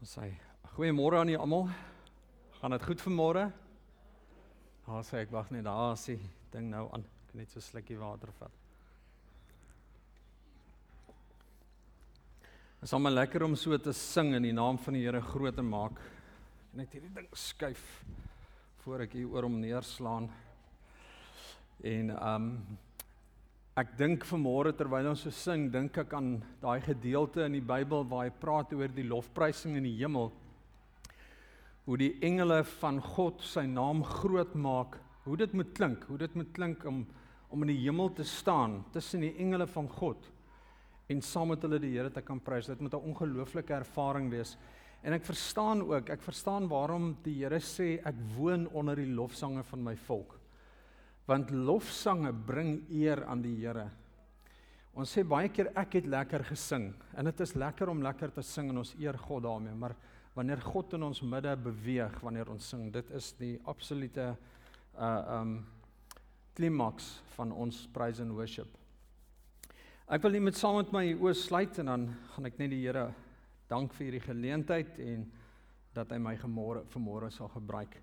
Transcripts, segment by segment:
Ons sê goeiemôre aan julle almal. Gaan dit goed vanmôre? Daar sê ek wag net daar as die ding nou aan. Ek net so slukkie water vat. Dit is almal lekker om so te sing in die naam van die Here groot te maak. Net hierdie ding skuif voor ek hier oor hom neerslaan. En um Ek dink vanmôre terwyl ons so sing, dink ek aan daai gedeelte in die Bybel waar hy praat oor die lofprysing in die hemel. Hoe die engele van God sy naam groot maak, hoe dit moet klink, hoe dit moet klink om om in die hemel te staan tussen die engele van God en saam met hulle die Here te kan prys. Dit moet 'n ongelooflike ervaring wees. En ek verstaan ook, ek verstaan waarom die Here sê ek woon onder die lofsange van my volk want lofsange bring eer aan die Here. Ons sê baie keer ek het lekker gesing en dit is lekker om lekker te sing en ons eer God daarmee, maar wanneer God in ons midde beweeg wanneer ons sing, dit is die absolute uh um klimaks van ons praise and worship. Ek wil net met saam met my oë sluit en dan gaan ek net die Here dank vir hierdie geleentheid en dat hy my gemôre vanmôre sal gebruik.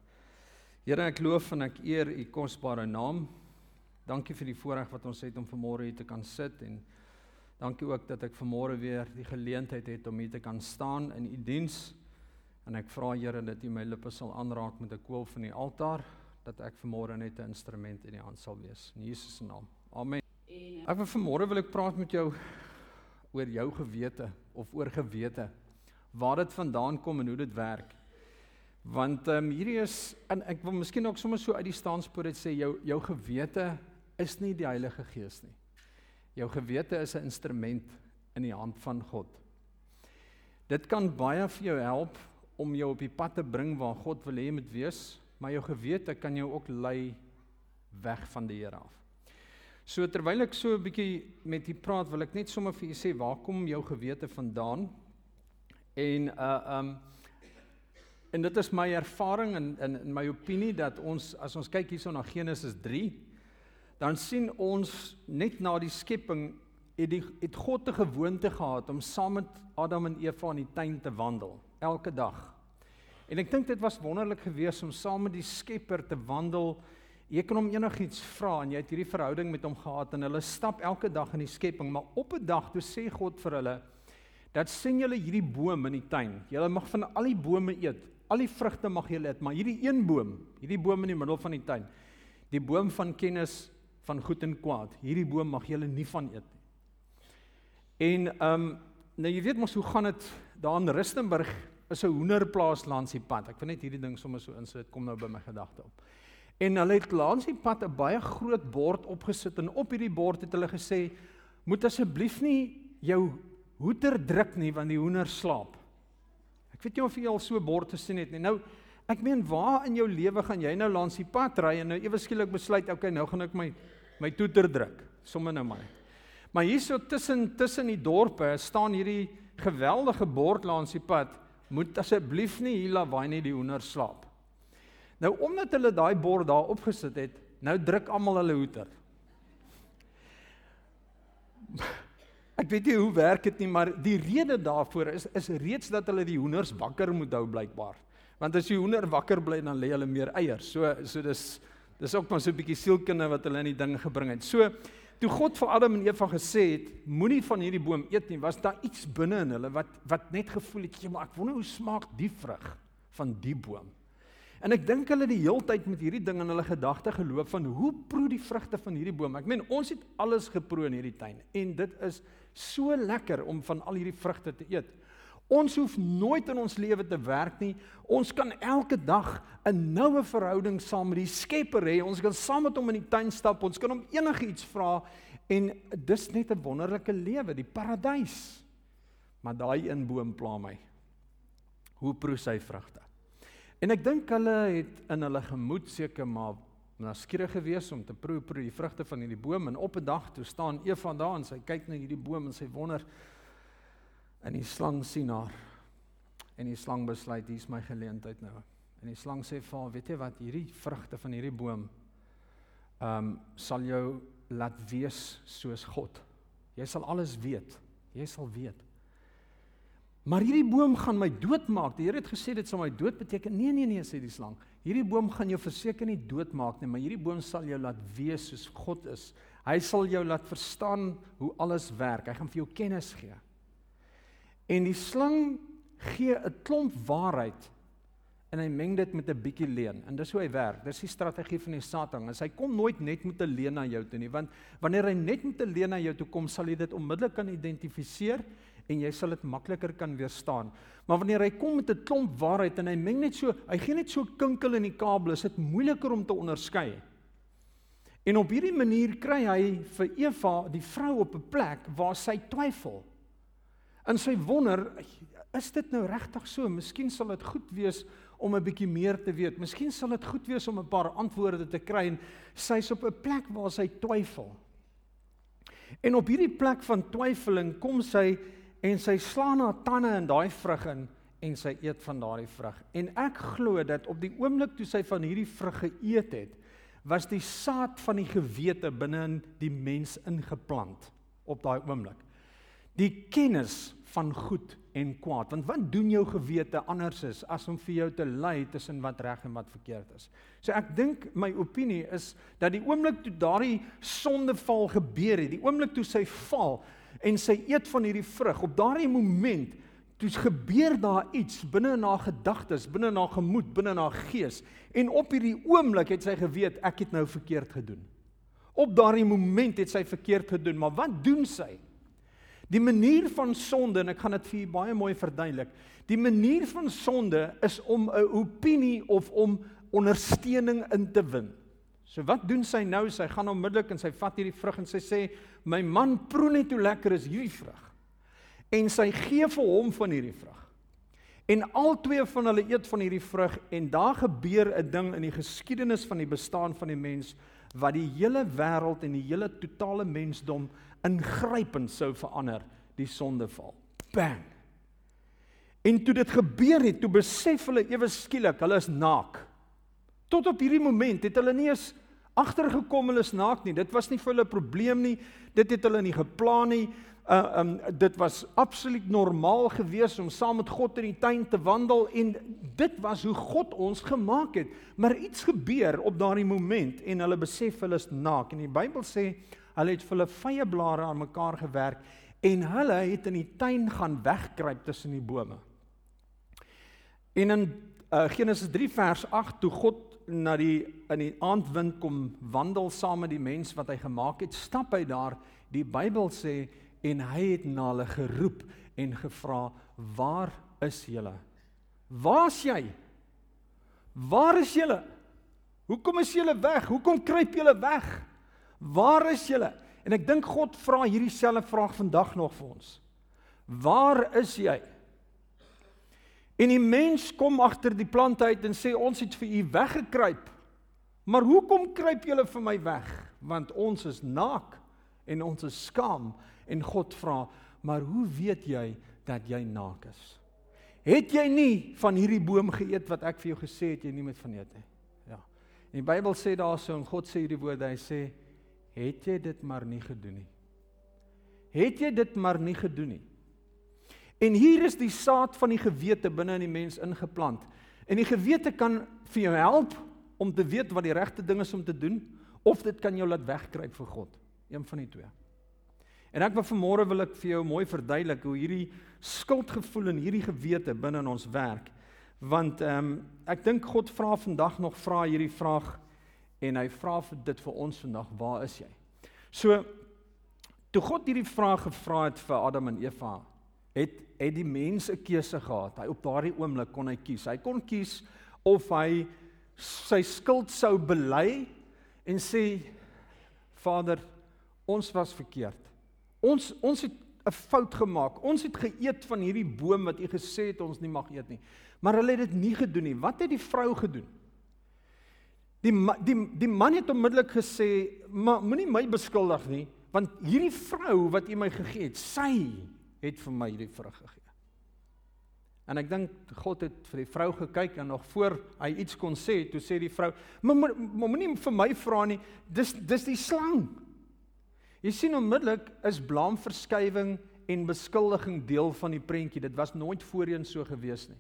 Here, ek loof en ek eer u kosbare naam. Dankie vir die voorreg wat ons het om vanmôre hier te kan sit en dankie ook dat ek vanmôre weer die geleentheid het om hier te kan staan in u diens. En ek vra Here dat u my lippe sal aanraak met 'n koel van die altaar dat ek vanmôre net 'n instrument in u hand sal wees. In Jesus se naam. Amen. Ek wil vanmôre wil ek praat met jou oor jou gewete of oor gewete. Waar dit vandaan kom en hoe dit werk. Want ehm um, hierdie is en ek wil miskien ook sommer so uit die staanspoor dit sê jou jou gewete is nie die Heilige Gees nie. Jou gewete is 'n instrument in die hand van God. Dit kan baie vir jou help om jou op die pad te bring waar God wil hê jy moet wees, maar jou gewete kan jou ook lei weg van die Here af. So terwyl ek so 'n bietjie met u praat, wil ek net sommer vir u sê waar kom jou gewete vandaan? En uh um En dit is my ervaring en in in my opinie dat ons as ons kyk hierso na Genesis 3 dan sien ons net na die skepping het die het God 'n gewoonte gehad om saam met Adam en Eva in die tuin te wandel elke dag. En ek dink dit was wonderlik geweest om saam met die Skepper te wandel. Jy kan hom enigiets vra en jy het hierdie verhouding met hom gehad en hulle stap elke dag in die skepping, maar op 'n dag toe sê God vir hulle dat sien julle hierdie boom in die tuin. Julle mag van al die bome eet, Al die vrugte mag julle eet, maar hierdie een boom, hierdie boom in die middel van die tuin, die boom van kennis van goed en kwaad, hierdie boom mag julle nie van eet nie. En ehm um, nou jy weet mos hoe gaan dit daar in Rustenburg is 'n hoenderplaas langs die pad. Ek wil net hierdie ding sommer so insit, kom nou by my gedagte op. En hulle het langs die pad 'n baie groot bord opgesit en op hierdie bord het hulle gesê moet asseblief nie jou hoeter druk nie want die hoender slaap. Ek weet nie of jy al so bord gesien het nie. Nou, ek meen, waar in jou lewe gaan jy nou langs die pad ry en nou ewe skielik besluit, okay, nou gaan ek my my toeter druk, sommer nou maar. Maar hierso tussen tussen die dorpe staan hierdie geweldige bord langs die pad, moet asseblief nie hier lawaai nie die hoender slaap. Nou omdat hulle daai bord daar opgesit het, nou druk almal hulle hoeter. Ek weet nie hoe werk dit nie, maar die rede daarvoor is is reeds dat hulle die hoenders wakker moet hou blykbaar. Want as die hoender wakker bly dan lê hulle meer eiers. So so dis dis ook maar so 'n bietjie sielkunde wat hulle in die ding gebring het. So toe God vir Adam en Eva gesê het, moenie van hierdie boom eet nie, was daar iets binne in hulle wat wat net gevoel het, "Ja, maar ek wonder hoe smaak die vrug van die boom." En ek dink hulle die heeltyd met hierdie ding in hulle gedagte geloop van hoe proe die vrugte van hierdie boom. Ek meen ons het alles geproe in hierdie tuin en dit is so lekker om van al hierdie vrugte te eet. Ons hoef nooit in ons lewe te werk nie. Ons kan elke dag 'n noue verhouding saam met die Skepper hê. Ons kan saam met hom in die tuin stap. Ons kan hom enigiets vra en dis net 'n wonderlike lewe, die paradys. Maar daai een boom pla my. Hoe proe sy vrugte? En ek dink hulle het in hulle gemoed seker maar skieurig gewees om te proe proe die vrugte van hierdie boom. En op 'n dag toe staan Eva daar en sy kyk na hierdie boom en sy wonder en die slang sien haar. En die slang besluit hier's my geleentheid nou. En die slang sê vir haar weet jy wat? Hierdie vrugte van hierdie boom ehm um, sal jou laat wees soos God. Jy sal alles weet. Jy sal weet Maar hierdie boom gaan my doodmaak. Die Here het gesê dit sal my dood beteken. Nee, nee, nee, sê die slang. Hierdie boom gaan jou verseker nie doodmaak nie, maar hierdie boom sal jou laat weet soos God is. Hy sal jou laat verstaan hoe alles werk. Hy gaan vir jou kennis gee. En die slang gee 'n klomp waarheid en hy meng dit met 'n bietjie leuen. En dis hoe hy werk. Dis die strategie van die Satan. Hy kom nooit net met 'n leuen na jou toe nie, want wanneer hy net met 'n leuen na jou toe kom, sal jy dit onmiddellik kan identifiseer en jy sal dit makliker kan weerstaan. Maar wanneer hy kom met 'n klomp waarheid en hy meng net so, hy gee net so kinkel in die kabel, is dit moeiliker om te onderskei. En op hierdie manier kry hy vir Eva, die vrou op 'n plek waar sy twyfel. En sy wonder, is dit nou regtig so? Miskien sal dit goed wees om 'n bietjie meer te weet. Miskien sal dit goed wees om 'n paar antwoorde te kry en sy's op 'n plek waar sy twyfel. En op hierdie plek van twyfeling kom sy en sy slaan haar tande in daai vrug in en sy eet van daardie vrug. En ek glo dat op die oomblik toe sy van hierdie vrug geëet het, was die saad van die gewete binne in die mens ingeplant op daai oomblik. Die kennis van goed en kwaad. Want wat doen jou gewete anders is as om vir jou te lei tussen wat reg en wat verkeerd is. So ek dink my opinie is dat die oomblik toe daardie sondeval gebeur het, die oomblik toe sy val en sy eet van hierdie vrug, op daardie moment toe gebeur daar iets binne in haar gedagtes, binne in haar gemoed, binne in haar gees en op hierdie oomblik het sy geweet ek het nou verkeerd gedoen. Op daardie moment het sy verkeerd gedoen, maar wat doen sy? Die manier van sonde en ek gaan dit vir julle baie mooi verduidelik. Die manier van sonde is om 'n opinie of om ondersteuning in te win. So wat doen sy nou? Sy gaan onmiddellik en sy vat hierdie vrug en sy sê: "My man proe net hoe lekker is hierdie vrug." En sy gee vir hom van hierdie vrug. En al twee van hulle eet van hierdie vrug en daar gebeur 'n ding in die geskiedenis van die bestaan van die mens wat die hele wêreld en die hele totale mensdom ingrypend sou verander die sondeval. Bang. En toe dit gebeur het, toe besef hulle ewe skielik hulle is naak. Tot op hierdie moment het hulle nie eens agtergekom hulle is naak nie. Dit was nie vir hulle 'n probleem nie. Dit het hulle nie geplan nie. Uh um dit was absoluut normaal geweest om saam met God in die tuin te wandel en dit was hoe God ons gemaak het. Maar iets gebeur op daardie moment en hulle besef hulle is naak. En die Bybel sê Hulle het vir hulle vye blare aan mekaar gewerk en hulle het in die tuin gaan wegkruip tussen die bome. En in uh, Genesis 3 vers 8 toe God na die in die aandwind kom wandel saam met die mens wat hy gemaak het, stap hy daar. Die Bybel sê en hy het na hulle geroep en gevra: "Waar is julle? Waar's jy? Waar is julle? Hoekom is julle weg? Hoekom kruip julle weg?" Waar is julle? En ek dink God vra hierdie selfde vraag vandag nog vir ons. Waar is jy? En die mens kom agter die plant uit en sê ons het vir u weggekruip. Maar hoekom kruip julle vir my weg? Want ons is naak en ons is skaam en God vra, maar hoe weet jy dat jy naak is? Het jy nie van hierdie boom geëet wat ek vir jou gesê het jy nie moet van eet nie? Ja. En die Bybel sê daarso en God sê hierdie woorde, hy sê het jy dit maar nie gedoen nie. Het jy dit maar nie gedoen nie. En hier is die saad van die gewete binne in die mens ingeplant. En die gewete kan vir jou help om te weet wat die regte ding is om te doen of dit kan jou laat wegkruip vir God. Een van die twee. En ek wil vanmôre wil ek vir jou mooi verduidelik hoe hierdie skuldgevoel en hierdie gewete binne in ons werk. Want ehm um, ek dink God vra vandag nog vra hierdie vraag en hy vra vir dit vir ons vandag, waar is jy? So toe God hierdie vraag gevra het vir Adam en Eva, het het die mens 'n keuse gehad. Hy op daardie oomblik kon hy kies. Hy kon kies of hy sy skuld sou bely en sê Vader, ons was verkeerd. Ons ons het 'n fout gemaak. Ons het geëet van hierdie boom wat U gesê het ons nie mag eet nie. Maar hulle het dit nie gedoen nie. Wat het die vrou gedoen? Die die die man het onmiddellik gesê, "Maar moenie my beskuldig nie, want hierdie vrou wat u my gegee het, sy het vir my hierdie vrug gegee." En ek dink God het vir die vrou gekyk en nog voor hy iets kon sê, toe sê die vrou, "Maar moenie vir my vra nie, dis dis die slang." Jy sien onmiddellik is blaamverskywing en beskuldiging deel van die prentjie. Dit was nooit voorheen so gewees nie.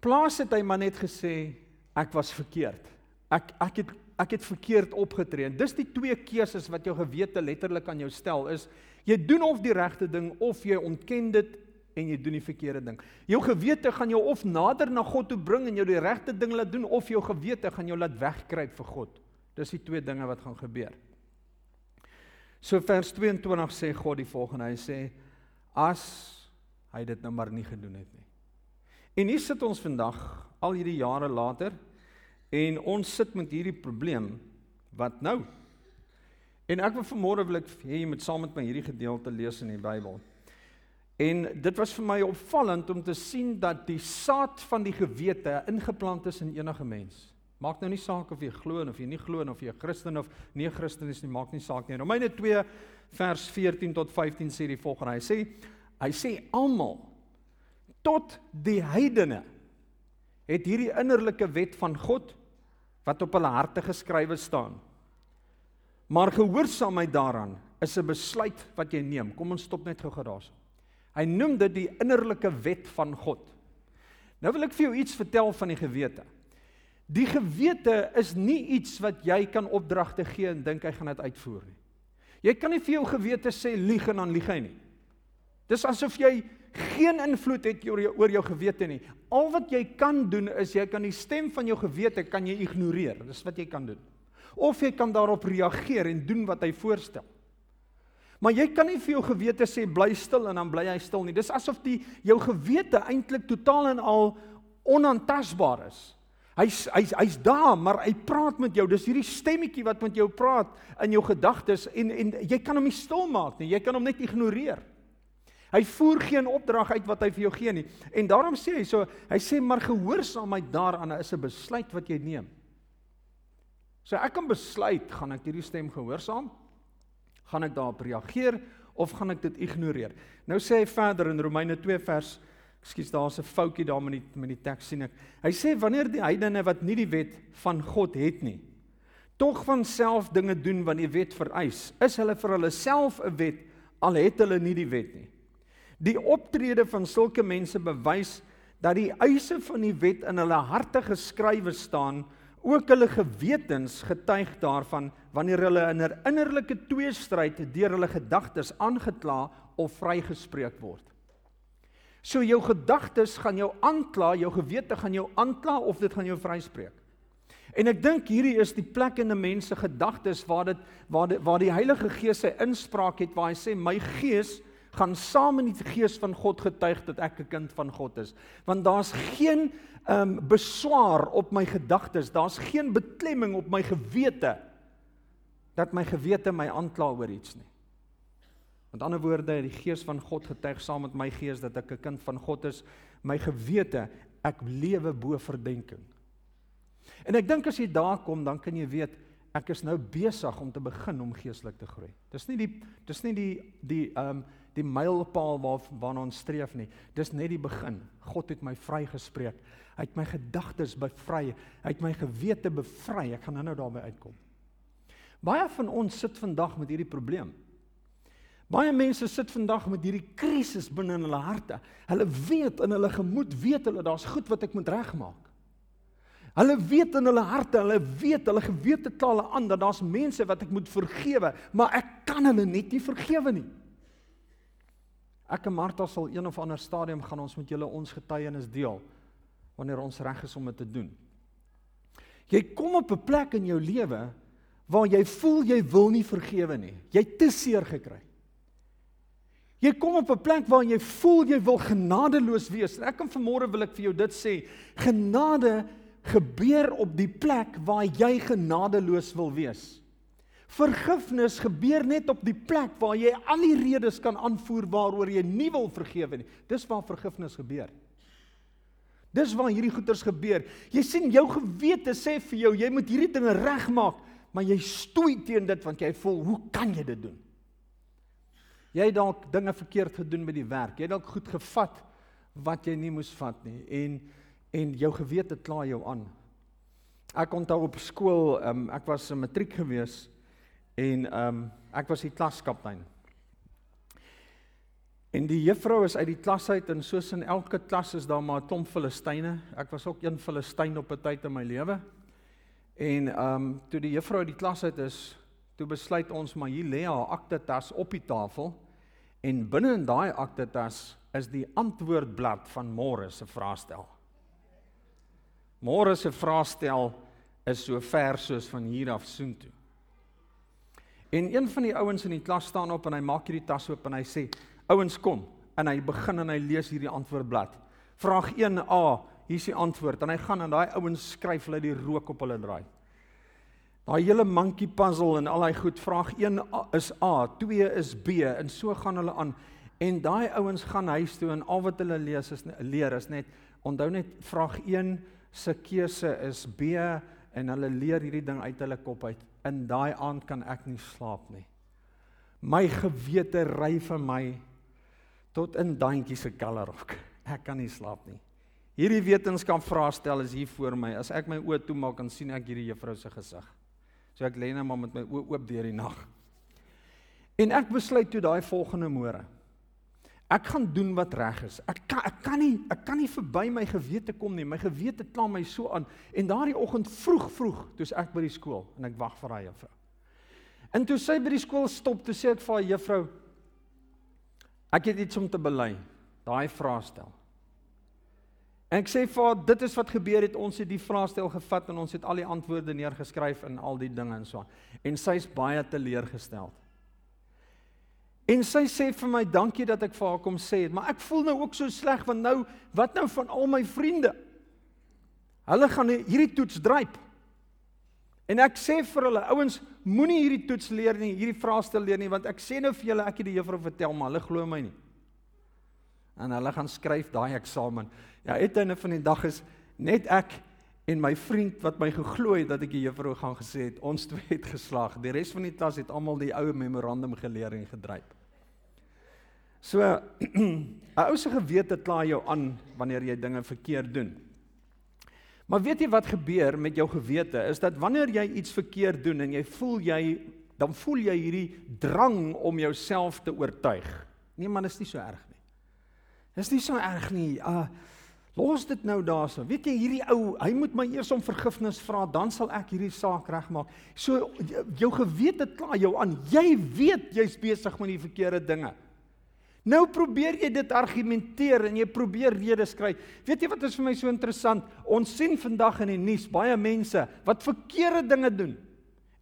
Plaas het hy maar net gesê ek was verkeerd. Ek ek het ek het verkeerd opgetree. Dis die twee keuses wat jou gewete letterlik aan jou stel is jy doen of die regte ding of jy ontken dit en jy doen die verkeerde ding. Jou gewete gaan jou of nader na God toe bring en jou die regte ding laat doen of jou gewete gaan jou laat wegkruip vir God. Dis die twee dinge wat gaan gebeur. So vers 22 sê God die volgende. Hy sê as hy dit nou maar nie gedoen het nie. En hier sit ons vandag al hierdie jare later en ons sit met hierdie probleem wat nou? En ek wil vanmôre wil ek hê jy moet saam met my hierdie gedeelte lees in die Bybel. En dit was vir my opvallend om te sien dat die saad van die gewete ingeplant is in enige mens. Maak nou nie saak of jy glo of jy nie glo of jy 'n Christen of nie 'n Christen is nie, maak nie saak nie. Romeine 2 vers 14 tot 15 sê die volgende. Hy sê hy sê almal tot die heidene het hierdie innerlike wet van God wat op hulle harte geskrywe staan. Maar gehoorsaamheid daaraan is 'n besluit wat jy neem. Kom ons stop net gou-gou daarso. Hy noem dit die innerlike wet van God. Nou wil ek vir jou iets vertel van die gewete. Die gewete is nie iets wat jy kan opdragte gee en dink hy gaan dit uitvoer nie. Jy kan nie vir jou gewete sê lieg en dan lieg hy nie. Dis asof jy geen invloed het oor jou oor jou gewete nie. Al wat jy kan doen is jy kan die stem van jou gewete kan jy ignoreer. Dis wat jy kan doen. Of jy kan daarop reageer en doen wat hy voorstel. Maar jy kan nie vir jou gewete sê bly stil en dan bly hy stil nie. Dis asof die jou gewete eintlik totaal en al onaantastbaar is. Hy's hy's hy's daar, maar hy praat met jou. Dis hierdie stemmetjie wat met jou praat in jou gedagtes en en jy kan hom nie stil maak nie. Jy kan hom net ignoreer. Hy voer geen opdrag uit wat hy vir jou gee nie. En daarom sê hy so, hy sê maar gehoorsaamheid daaraan is 'n besluit wat jy neem. So ek kan besluit, gaan ek hierdie stem gehoorsaam? Gaan ek daarop reageer of gaan ek dit ignoreer? Nou sê hy verder in Romeine 2 vers Ekskuus, daar's 'n foutjie daar met die met die teks sien ek. Hy sê wanneer die heidene wat nie die wet van God het nie, tog van self dinge doen wat die wet vereis, is hulle vir hulle self 'n wet al het hulle nie die wet nie. Die optrede van sulke mense bewys dat die eise van die wet in hulle harte geskrywe staan, ook hulle gewetens getuig daarvan wanneer hulle in 'n innerlike tweestryd deur hulle gedagtes aangekla of vrygespreek word. So jou gedagtes gaan jou aankla, jou gewete gaan jou aankla of dit gaan jou vryspreek. En ek dink hierdie is die plek in 'n mens se gedagtes waar dit waar die, waar die Heilige Gees sy inspraak het waar hy sê my gees gaan saam met die gees van God getuig dat ek 'n kind van God is. Want daar's geen ehm um, beswaar op my gedagtes, daar's geen beklemming op my gewete dat my gewete my aankla oor iets nie. Met ander woorde, die gees van God getuig saam met my gees dat ek 'n kind van God is, my gewete, ek lewe bo verdenking. En ek dink as jy daar kom, dan kan jy weet ek is nou besig om te begin om geestelik te groei. Dis nie die dis nie die die ehm um, die mylpaal waar waarna ons streef nie. Dis net die begin. God het my vrygespreek. Hy het my gedagtes bevry. Hy het my gewete bevry. Ek gaan nou-nou daarby uitkom. Baie van ons sit vandag met hierdie probleem. Baie mense sit vandag met hierdie krisis binne in hulle harte. Hulle weet in hulle gemoed, weet hulle daar's goed wat ek moet regmaak. Hulle weet in hulle harte, hulle weet, hulle gewete hulle aan dat daar's mense wat ek moet vergewe, maar ek kan hulle net nie vergewe nie. Ek en Martha sal een of ander stadium gaan ons met julle ons getuienis deel wanneer ons reg is om dit te doen. Jy kom op 'n plek in jou lewe waar jy voel jy wil nie vergewe nie. Jy het te seer gekry. Jy kom op 'n plek waar jy voel jy wil genadeloos wees. Ek kan vanmôre wil ek vir jou dit sê. Genade gebeur op die plek waar jy genadeloos wil wees. Vergifnis gebeur net op die plek waar jy al die redes kan aanvoer waaroor jy nie wil vergewe nie. Dis waar vergifnis gebeur. Dis waar hierdie goeters gebeur. Jy sien jou gewete sê vir jou jy moet hierdie dinge regmaak, maar jy stoei teen dit want jy voel, hoe kan jy dit doen? Jy het dalk dinge verkeerd gedoen met die werk. Jy het dalk goed gevat wat jy nie moes vat nie en en jou gewete kla jou aan. Ek onthou op skool, um, ek was 'n matriek gewees en um, ek was die klaskaptein. En die juffrou is uit die klas uit en soos in elke klas is daar maar 'n klomp Filistyne. Ek was ook een Filistyn op 'n tyd in my lewe. En ehm um, toe die juffrou uit die klas uit is, toe besluit ons maar hier lê haar aktetas op die tafel en binne in daai aktetas is die antwoordblad van môre se vraestel. Môre se vraestel is so ver soos van hier af soontoe. En een van die ouens in die klas staan op en hy maak hierdie tas oop en hy sê: "Ouens kom." En hy begin en hy lees hierdie antwoordblad. Vraag 1A, hier's die antwoord. En hy gaan en daai ouens skryf hulle die rook op hulle draai. Daai hele monkey puzzle en al daai goed, vraag 1 is A, 2 is B en so gaan hulle aan. En daai ouens gaan huis toe en al wat hulle lees is leer is net onthou net vraag 1 se keuse is B en hulle leer hierdie ding uit hulle kop uit. In daai aand kan ek nie slaap nie. My gewete ry vir my tot in daantjie se kellerhok. Ek kan nie slaap nie. Hierdie wetenskap vraestel is hier voor my. As ek my oë toemaak, dan sien ek hierdie juffrou se gesig. So ek lê net maar met my oë oop deur die nag. En ek besluit toe daai volgende môre Ek gaan doen wat reg is. Ek kan ek kan nie ek kan nie verby my gewete kom nie. My gewete kla my so aan. En daardie oggend vroeg vroeg, toe's ek by die skool en ek wag vir daai juffrou. En toe sy by die skool stop, toe sê ek vir haar juffrou ek het iets om te bely. Daai vraestel. En ek sê vir haar dit is wat gebeur het. Ons het die vraestel gevat en ons het al die antwoorde neergeskryf en al die dinge en so aan. En sy's baie teleurgesteld. En sy sê vir my dankie dat ek vir haar kom sê het, maar ek voel nou ook so sleg want nou wat nou van al my vriende? Hulle gaan hierdie toets dryp. En ek sê vir hulle, ouens, moenie hierdie toets leer nie, hierdie vraestel leer nie want ek sê nou vir julle ek het die juffrou vertel, maar hulle glo my nie. En hulle gaan skryf daai eksamen. Ja, uiteinde van die dag is net ek en my vriend wat my geglo het dat ek die juffrou gaan gesê het, ons twee het geslaag. Die res van die klas het almal die ou memorandum geleer en gedryp. So 'n ou se gewete kla jou aan wanneer jy dinge verkeerd doen. Maar weet jy wat gebeur met jou gewete is dat wanneer jy iets verkeerd doen en jy voel jy dan voel jy hierdie drang om jouself te oortuig. Nee man, is nie so erg nie. Dis nie so erg nie. Uh los dit nou daarso. Weet jy hierdie ou, hy moet my eers om vergifnis vra, dan sal ek hierdie saak regmaak. So jou gewete kla jou aan. Jy weet jy's besig met die verkeerde dinge. Nou probeer jy dit argumenteer en jy probeer redes kry. Weet jy wat is vir my so interessant? Ons sien vandag in die nuus baie mense wat verkeerde dinge doen.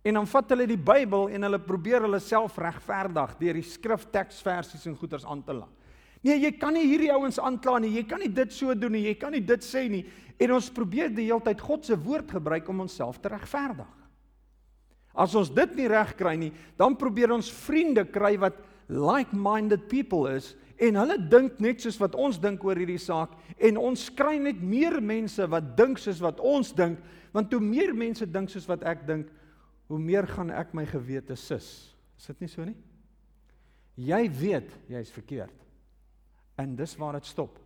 En dan vat hulle die Bybel en hulle probeer hulle self regverdig deur die skrifteksversies en goeters aan te laat. Nee, jy kan nie hierdie ouens aankla nie. Jy kan nie dit so doen nie. Jy kan nie dit sê nie. En ons probeer die hele tyd God se woord gebruik om onsself te regverdig. As ons dit nie reg kry nie, dan probeer ons vriende kry wat like-minded people is en hulle dink net soos wat ons dink oor hierdie saak en ons kry net meer mense wat dink soos wat ons dink want hoe meer mense dink soos wat ek dink hoe meer gaan ek my gewete sis. Is dit nie so nie? Jy weet jy's verkeerd en dis waar dit stop.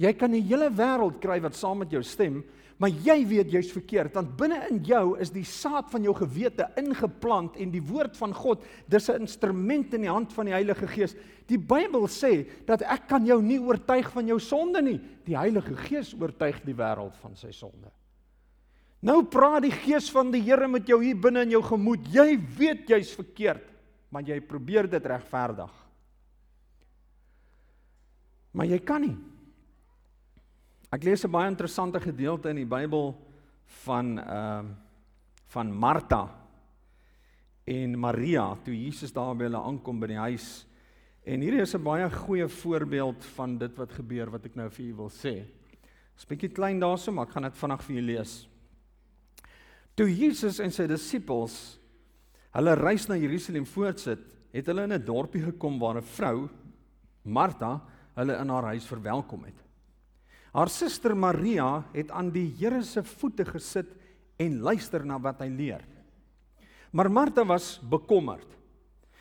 Jy kan die hele wêreld kry wat saam met jou stem Maar jy weet jy's verkeerd want binne in jou is die saad van jou gewete ingeplant en die woord van God, dis 'n instrument in die hand van die Heilige Gees. Die Bybel sê dat ek kan jou nie oortuig van jou sonde nie. Die Heilige Gees oortuig die wêreld van sy sonde. Nou praat die Gees van die Here met jou hier binne in jou gemoed. Jy weet jy's verkeerd, maar jy probeer dit regverdig. Maar jy kan nie. Ek lees 'n baie interessante gedeelte in die Bybel van ehm uh, van Martha en Maria toe Jesus daar by hulle aankom by die huis. En hierdie is 'n baie goeie voorbeeld van dit wat gebeur wat ek nou vir u wil sê. 'n Bietjie klein daarso, maar ek gaan dit vinnig vir u lees. Toe Jesus en sy disippels hulle reis na Jerusalem voortsit, het hulle in 'n dorpie gekom waar 'n vrou, Martha, hulle in haar huis verwelkom het. Haar suster Maria het aan die Here se voete gesit en luister na wat hy leer. Maar Martha was bekommerd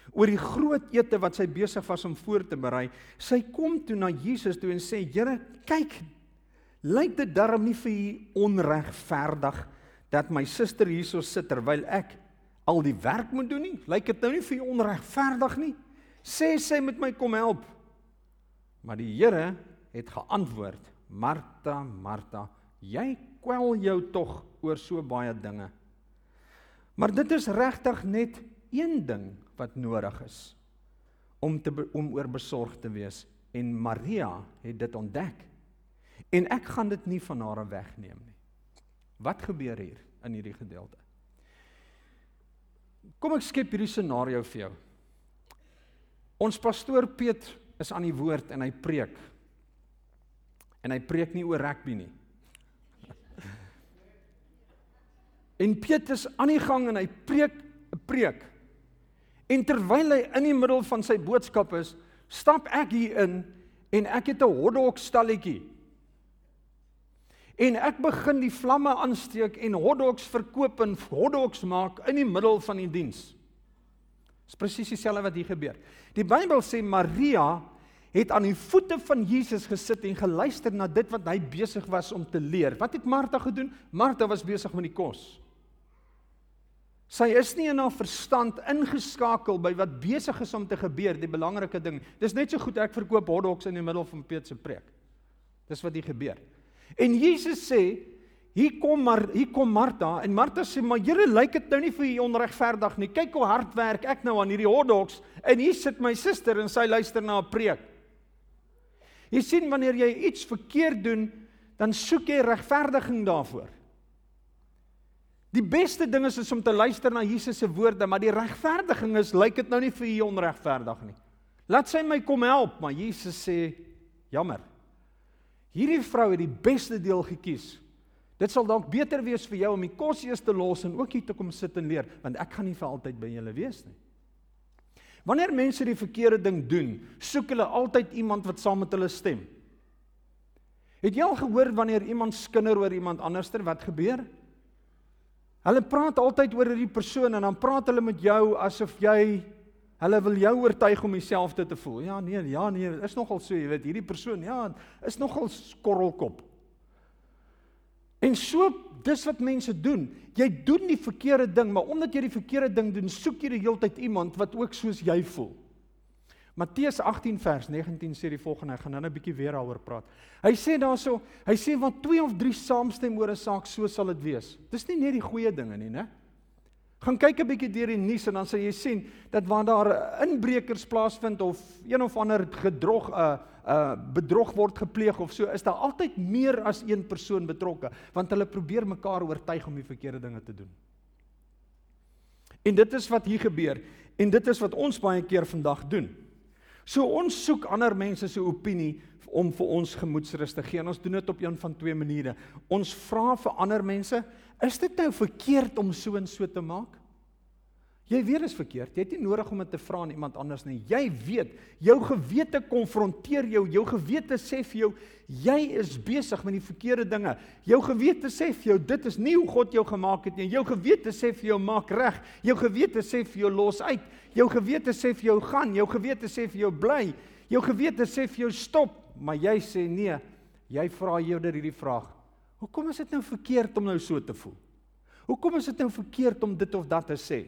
oor die groot ete wat sy besig was om voor te berei. Sy kom toe na Jesus toe en sê: "Here, kyk, lyk dit darm nie vir u onregverdig dat my suster hierso sit terwyl ek al die werk moet doen nie? Lyk dit nou nie vir u onregverdig nie? Sê sy met my kom help." Maar die Here het geantwoord: "Martha, Martha, jy kwel jou tog oor so baie dinge. Maar dit is regtig net een ding wat nodig is om te om oor besorg te wees en Maria het dit ontdek. En ek gaan dit nie van haar wegneem nie. Wat gebeur hier in hierdie gedeelte? Kom ek skep hierdie scenario vir jou. Ons pastoor Piet is aan die woord en hy preek. En hy preek nie oor rugby nie. En Petrus aan die gang en hy preek 'n preek. En terwyl hy in die middel van sy boodskap is, stap ek hier in en ek het 'n hotdog stalletjie. En ek begin die vlamme aansteek en hotdogs verkoop en hotdogs maak in die middel van die diens. Dis presies dieselfde wat hier gebeur. Die Bybel sê Maria het aan die voete van Jesus gesit en geluister na dit wat hy besig was om te leer. Wat het Martha gedoen? Martha was besig met die kos. Sy is nie in haar verstand ingeskakel by wat besig is om te gebeur, die belangrike ding. Dis net so goed ek verkoop hotdogs in die middel van Piet se preek. Dis wat hier gebeur. En Jesus sê, hier kom maar hier kom Martha en Martha sê, "Maar Here, lyk dit nou nie vir u onregverdig nie. Kyk hoe hard werk ek nou aan hierdie hotdogs en hier sit my suster en sy luister na 'n preek." Jy sien wanneer jy iets verkeerd doen, dan soek jy regverdiging daarvoor. Die beste ding is, is om te luister na Jesus se woorde, maar die regverdiging is lyk dit nou nie vir u onregverdig nie. Laat sy my kom help, maar Jesus sê jammer. Hierdie vrou het die beste deel gekies. Dit sal dalk beter wees vir jou om die kos eers te los en ook hier te kom sit en leer, want ek gaan nie vir altyd by julle wees nie. Wanneer mense die verkeerde ding doen, soek hulle altyd iemand wat saam met hulle stem. Het jy al gehoor wanneer iemand skinder oor iemand anderster, wat gebeur? Hulle praat altyd oor hierdie persoon en dan praat hulle met jou asof jy hulle wil jou oortuig om dieselfde te voel. Ja nee, ja nee, is nogal so, jy weet, hierdie persoon, ja, is nogal skorrelkop. En so dis wat mense doen. Jy doen die verkeerde ding, maar omdat jy die verkeerde ding doen, soek jy die hele tyd iemand wat ook soos jy voel. Matteus 18 vers 19 sê die volgende, ek gaan nou 'n bietjie weer daaroor praat. Hy sê daarso, hy sê want twee of drie saamstem oor 'n saak, so sal dit wees. Dis nie net die goeie dinge nie, né? Gaan kyk 'n bietjie deur die nuus en dan sal jy sien dat waar daar inbrekers plaasvind of een of ander gedrog 'n uh, uh, bedrog word gepleeg of so, is daar altyd meer as een persoon betrokke, want hulle probeer mekaar oortuig om die verkeerde dinge te doen. En dit is wat hier gebeur en dit is wat ons baie keer vandag doen. So ons soek ander mense se opinie om vir ons gemoedsrus te gee. En ons doen dit op een van twee maniere. Ons vra vir ander mense, is dit nou verkeerd om so en so te maak? Jy weet dit is verkeerd. Jy het nie nodig om dit te vra aan iemand anders nie. Jy weet, jou gewete konfronteer jou. Jou gewete sê vir jou jy is besig met die verkeerde dinge. Jou gewete sê vir jou dit is nie hoe God jou gemaak het nie. Jou gewete sê vir jou maak reg. Jou gewete sê vir jou los uit. Jou gewete sê vir jou gaan. Jou gewete sê vir jou bly. Jou gewete sê vir jou stop, maar jy sê nee. Jy vra eerder hierdie vraag. Hoekom is dit nou verkeerd om nou so te voel? Hoekom is dit nou verkeerd om dit of dat te sê?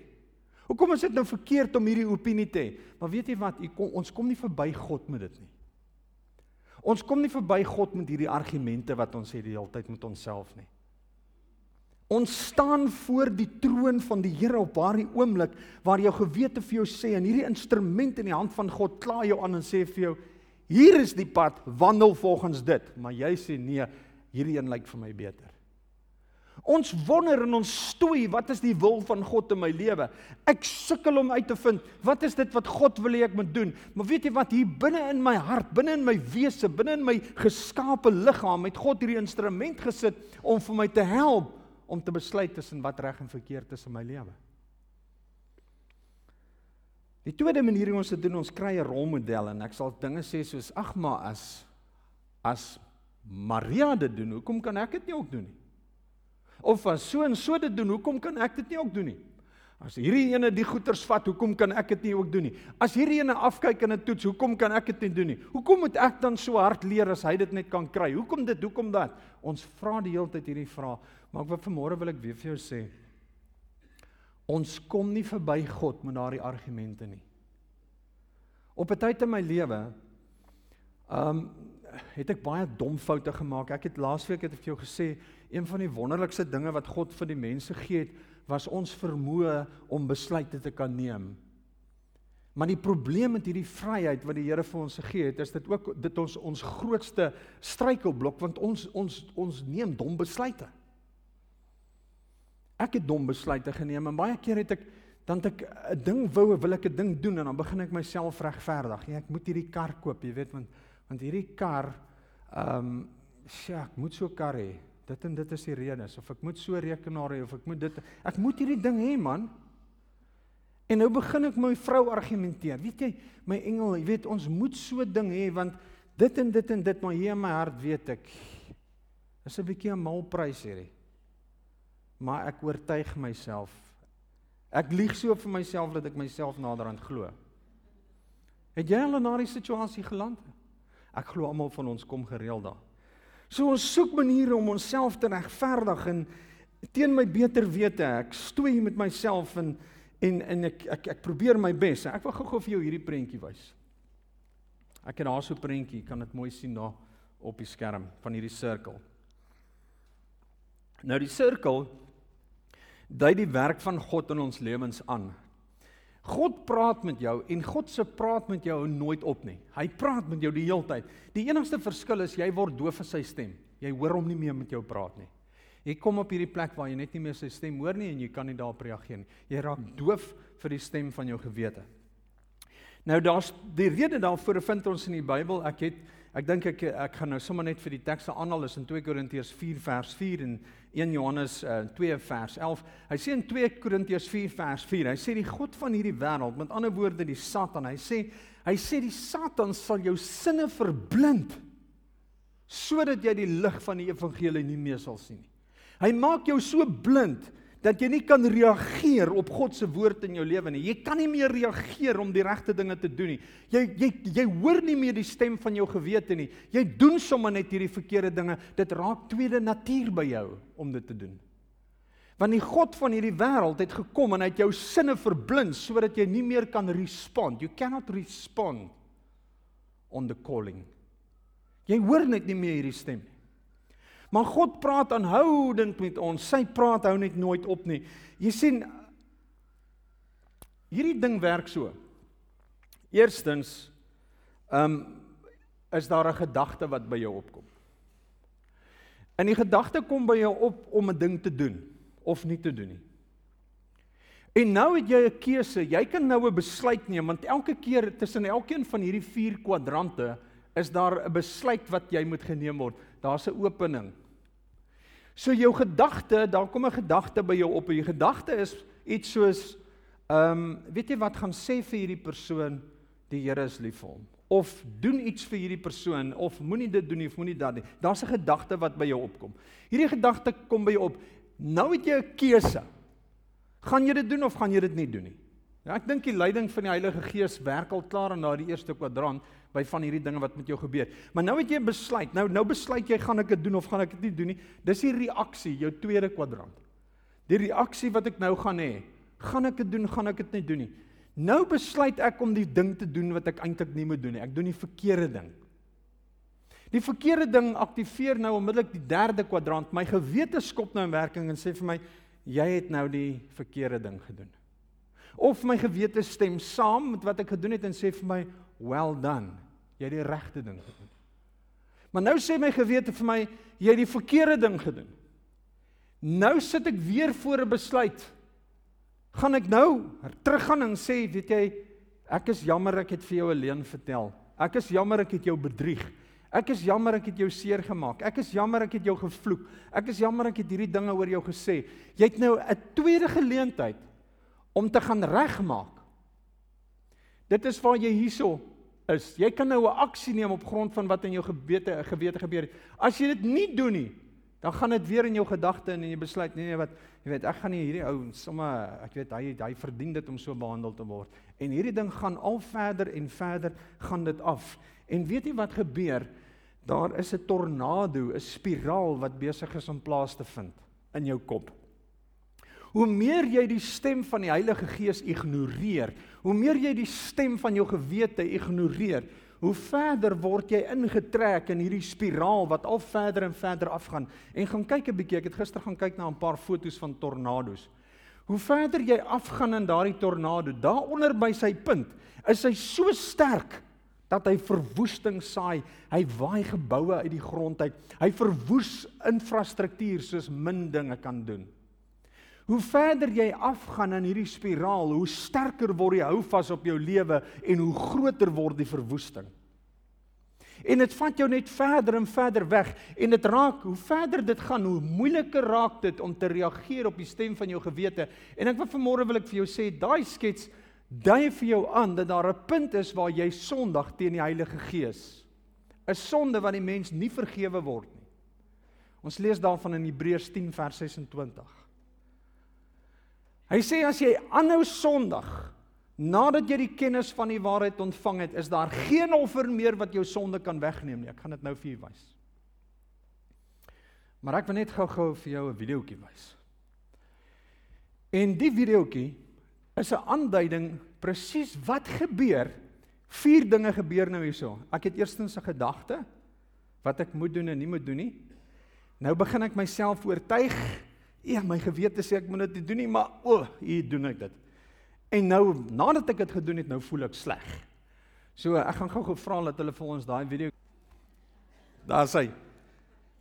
Hoekom is dit nou verkeerd om hierdie opinie te hê? Maar weet jy wat, kom, ons kom nie verby God met dit nie. Ons kom nie verby God met hierdie argumente wat ons het die hele tyd met onsself nie. Ons staan voor die troon van die Here op daardie oomblik waar jou gewete vir jou sê en hierdie instrument in die hand van God kla jou aan en sê vir jou hier is die pad, wandel volgens dit, maar jy sê nee, hierdie een lyk vir my beter. Ons wonder en ons stoei, wat is die wil van God in my lewe? Ek sukkel om uit te vind, wat is dit wat God wil hê ek moet doen? Maar weet jy wat hier binne in my hart, binne in my wese, binne in my geskape liggaam het God hierdie instrument gesit om vir my te help om te besluit tussen wat reg en verkeerd is in my lewe. Die tweede manier hoe ons dit doen, ons kry 'n rolmodel en ek sal dinge sê soos ag maar as as Maria dit doen, hoekom kan ek dit nie ook doen nie? Of as so en so dit doen, hoekom kan ek dit nie ook doen nie? As hierdie ene die goeters vat, hoekom kan ek dit nie ook doen nie? As hierdie ene afkyk in 'n toets, hoekom kan ek dit nie doen nie? Hoekom moet ek dan so hard leer as hy dit net kan kry? Hoekom dit? Hoekom dat? Ons vra die hele tyd hierdie vrae, maar ek wil vanmôre wil ek weer vir jou sê, ons kom nie verby God met daardie argumente nie. Op 'n tyd in my lewe Um het ek baie dom foute gemaak. Ek het laasweek het ek vir jou gesê een van die wonderlikste dinge wat God vir die mense gee het was ons vermoë om besluite te kan neem. Maar die probleem met hierdie vryheid wat die Here vir ons gegee het, is dit ook dit ons ons grootste struikelblok want ons ons ons neem dom besluite. Ek het dom besluite geneem en baie keer het ek dan het ek 'n ding wou, wil ek 'n ding doen en dan begin ek myself regverdig. Ja, ek moet hierdie kar koop, jy weet, want want hierdie kar ehm um, sja, ek moet so 'n kar hê. Dit en dit is die redes of ek moet so rekenaar hê of ek moet dit ek moet hierdie ding hê, man. En nou begin ek my vrou argumenteer. Weet jy, my engel, jy weet ons moet so ding hê want dit en dit en dit maar hier in my hart weet ek is 'n bietjie 'n mal prys hierdie. Maar ek oortuig myself Ek lieg so vir myself dat ek myself naderhand glo. Het jy al in daardie situasie geland? Ek glo almal van ons kom gereeld daar. So ons soek maniere om onsself te regverdig en teen my beter wete. Ek stoei met myself en en en ek ek ek probeer my bes. Ek wil gou-gou vir jou hierdie prentjie wys. Ek het daar so 'n prentjie, kan dit mooi sien daar op die skerm van hierdie sirkel. Nou die sirkel dui die werk van God in ons lewens aan. God praat met jou en God se praat met jou nooit op nie. Hy praat met jou die hele tyd. Die enigste verskil is jy word doof vir sy stem. Jy hoor hom nie meer met jou praat nie. Jy kom op hierdie plek waar jy net nie meer sy stem hoor nie en jy kan nie daarop reageer nie. Jy raak doof vir die stem van jou gewete. Nou daar's die rede daarvoor vind ons in die Bybel. Ek het ek dink ek ek gaan nou sommer net vir die tekste aanhaal is in 2 Korintiërs 4 vers 4 en 1 Johannes uh, 2 vers 11. Hy sê in 2 Korintiërs 4 vers 4, hy sê die god van hierdie wêreld, met ander woorde die Satan, hy sê hy sê die Satan sal jou sinne verblind sodat jy die lig van die evangelie nie meer sal sien nie. Hy maak jou so blind dat jy nie kan reageer op God se woord in jou lewe nie. Jy kan nie meer reageer om die regte dinge te doen nie. Jy jy jy hoor nie meer die stem van jou gewete nie. Jy doen sommer net hierdie verkeerde dinge. Dit raak tweede natuur by jou om dit te doen. Want die God van hierdie wêreld het gekom en hy het jou sinne verblind sodat jy nie meer kan respond. You cannot respond on the calling. Jy hoor net nie meer hierdie stem nie. Maar God praat aanhoudend met ons. Sy praat hou net nooit op nie. Jy sien hierdie ding werk so. Eerstens ehm um, is daar 'n gedagte wat by jou opkom. En die gedagte kom by jou op om 'n ding te doen of nie te doen nie. En nou het jy 'n keuse. Jy kan nou 'n besluit neem want elke keer tussen elkeen van hierdie vier kwadrante is daar 'n besluit wat jy moet geneem word. Daar's 'n opening. So jou gedagte, daar kom 'n gedagte by jou op. En jou gedagte is iets soos ehm um, weet jy wat gaan sê vir hierdie persoon die Here is lief vir hom of doen iets vir hierdie persoon of moenie dit doen nie of moenie dat nie. Daar's 'n gedagte wat by jou opkom. Hierdie gedagte kom by jou op. Nou het jy 'n keuse. Gaan jy dit doen of gaan jy dit nie doen nie? Ja, ek dink die leiding van die Heilige Gees werk al klaar in daardie eerste kwadrant by van hierdie dinge wat met jou gebeur. Maar nou het jy besluit. Nou nou besluit jy gaan ek dit doen of gaan ek dit nie doen nie. Dis die reaksie, jou tweede kwadrant. Die reaksie wat ek nou gaan hê. Gaan ek dit doen, gaan ek dit nie doen nie. Nou besluit ek om die ding te doen wat ek eintlik nie moet doen nie. Ek doen die verkeerde ding. Die verkeerde ding aktiveer nou onmiddellik die derde kwadrant. My gewete skop nou in werking en sê vir my jy het nou die verkeerde ding gedoen. Of my gewete stem saam met wat ek gedoen het en sê vir my well done. Jy het die regte ding gedoen. Maar nou sê my gewete vir my jy het die verkeerde ding gedoen. Nou sit ek weer voor 'n besluit. Gaan ek nou teruggaan en sê, weet jy, ek is jammer ek het vir jou 'n leuen vertel. Ek is jammer ek het jou bedrieg. Ek is jammer ek het jou seer gemaak. Ek is jammer ek het jou gevloek. Ek is jammer ek het hierdie dinge oor jou gesê. Jy het nou 'n tweede geleentheid om te gaan regmaak. Dit is waar jy hierso is jy kan nou 'n aksie neem op grond van wat in jou gewete gewete gebeur het. As jy dit nie doen nie, dan gaan dit weer in jou gedagte en jy besluit nee nee wat jy weet ek gaan nie hierdie ou sommer ek weet hy hy verdien dit om so behandel te word. En hierdie ding gaan al verder en verder gaan dit af. En weet jy wat gebeur? Daar is 'n tornado, 'n spiraal wat besig is om plaas te vind in jou kop. Hoe meer jy die stem van die Heilige Gees ignoreer, hoe meer jy die stem van jou gewete ignoreer, hoe verder word jy ingetrek in hierdie spiraal wat al verder en verder afgaan. En gaan kyk 'n bietjie, ek het gister gaan kyk na 'n paar foto's van tornado's. Hoe verder jy afgaan in daardie tornado, daaronder by sy punt, is hy so sterk dat hy verwoesting saai. Hy waai geboue uit die grond uit. Hy verwoes infrastruktuur soos min dinge kan doen. Hoe verder jy afgaan in hierdie spiraal, hoe sterker word die houvas op jou lewe en hoe groter word die verwoesting. En dit vat jou net verder en verder weg en dit raak hoe verder dit gaan, hoe moeiliker raak dit om te reageer op die stem van jou gewete. En ek wil vanmôre wil ek vir jou sê, daai skets dui vir jou aan dat daar 'n punt is waar jy sondig teen die Heilige Gees. 'n Sonde wat die mens nie vergewe word nie. Ons lees daarvan in Hebreërs 10 vers 26. Hy sê as jy aanhou sondig nadat jy die kennis van die waarheid ontvang het, is daar geen offer meer wat jou sonde kan wegneem nie. Ek gaan dit nou vir julle wys. Maar ek wil net gou-gou vir jou 'n videoetjie wys. En die videoetjie is 'n aanduiding presies wat gebeur. Vier dinge gebeur nou hierso. Ek het eerstens 'n gedagte wat ek moet doen en nie moet doen nie. Nou begin ek myself oortuig. Ja, my gewete sê ek moet dit doen nie, maar o, oh, hier doen ek dit. En nou nadat ek dit gedoen het, nou voel ek sleg. So ek gaan gou-gou vra dat hulle vir ons daai video Daar sê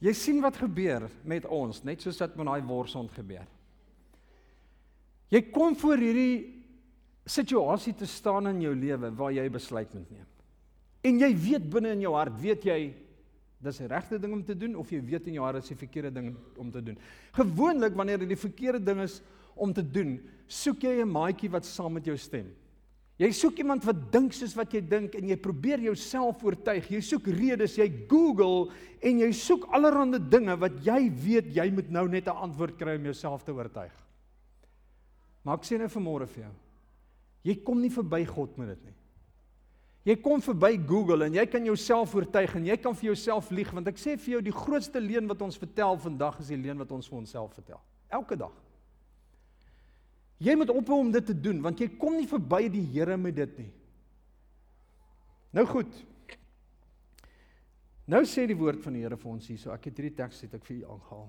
Jy sien wat gebeur met ons, net soos wat met daai worsond gebeur. Jy kom voor hierdie situasie te staan in jou lewe waar jy besluit moet neem. En jy weet binne in jou hart, weet jy dis die regte ding om te doen of jy weet in jou hart is die verkeerde ding om te doen. Gewoonlik wanneer dit die verkeerde ding is om te doen, soek jy 'n maatjie wat saam met jou stem. Jy soek iemand wat dink soos wat jy dink en jy probeer jouself oortuig. Jy soek redes, jy Google en jy soek allerlei dinge wat jy weet jy moet nou net 'n antwoord kry om jouself te oortuig. Maar ek sê nou vanmôre vir jou. Jy kom nie verby God met dit nie. Jy kom verby Google en jy kan jouself oortuig en jy kan vir jouself lieg want ek sê vir jou die grootste leuen wat ons vertel vandag is die leuen wat ons vir onsself vertel. Elke dag. Jy moet ophou om dit te doen want jy kom nie verby die Here met dit nie. Nou goed. Nou sê die woord van die Here vir ons hierso. Ek het hierdie teks het ek vir u aangehaal.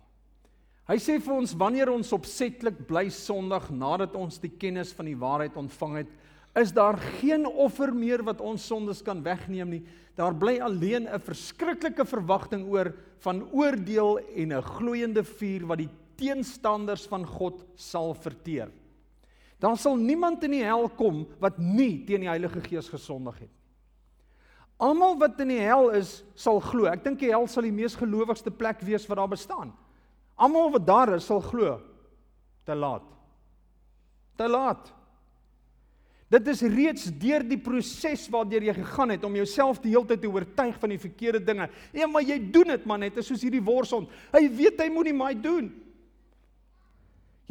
Hy sê vir ons wanneer ons opsetlik bly sondig nadat ons die kennis van die waarheid ontvang het, is daar geen offer meer wat ons sondes kan wegneem nie. Daar bly alleen 'n verskriklike verwagting oor van oordeel en 'n gloeiende vuur wat die teenstanders van God sal verteer. Daar sal niemand in die hel kom wat nie teen die Heilige Gees gesondig het. Almal wat in die hel is, sal glo. Ek dink die hel sal die mees gelowigste plek wees wat daar bestaan. Almal wat daar is sal glo. Te laat. Te laat. Dit is reeds deur die proses waardeur jy gegaan het om jouself die hele tyd te oortuig van die verkeerde dinge. Ja, maar jy doen dit man net, is soos hierdie worsond. Hy weet hy moenie my doen.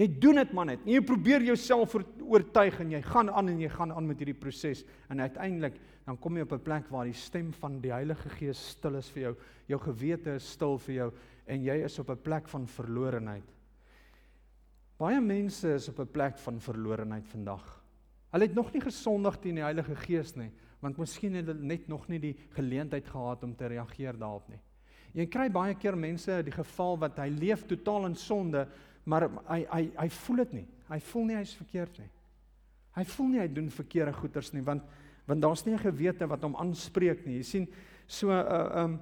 Jy doen dit man net. Jy probeer jouself oortuig en jy gaan aan en jy gaan aan met hierdie proses en uiteindelik dan kom jy op 'n plek waar die stem van die Heilige Gees stil is vir jou. Jou gewete is stil vir jou en jy is op 'n plek van verlorenheid. Baie mense is op 'n plek van verlorenheid vandag. Hulle het nog nie gesondig teen die Heilige Gees nie, want miskien het hulle net nog nie die geleentheid gehad om te reageer daarop nie. Jy kry baie keer mense die geval wat hy leef totaal in sonde, maar hy hy hy voel dit nie. Hy voel nie hy's verkeerd nie. Hy voel nie hy doen verkeerde goeders nie, want want daar's nie 'n gewete wat hom aanspreek nie. Jy sien, so 'n uh, um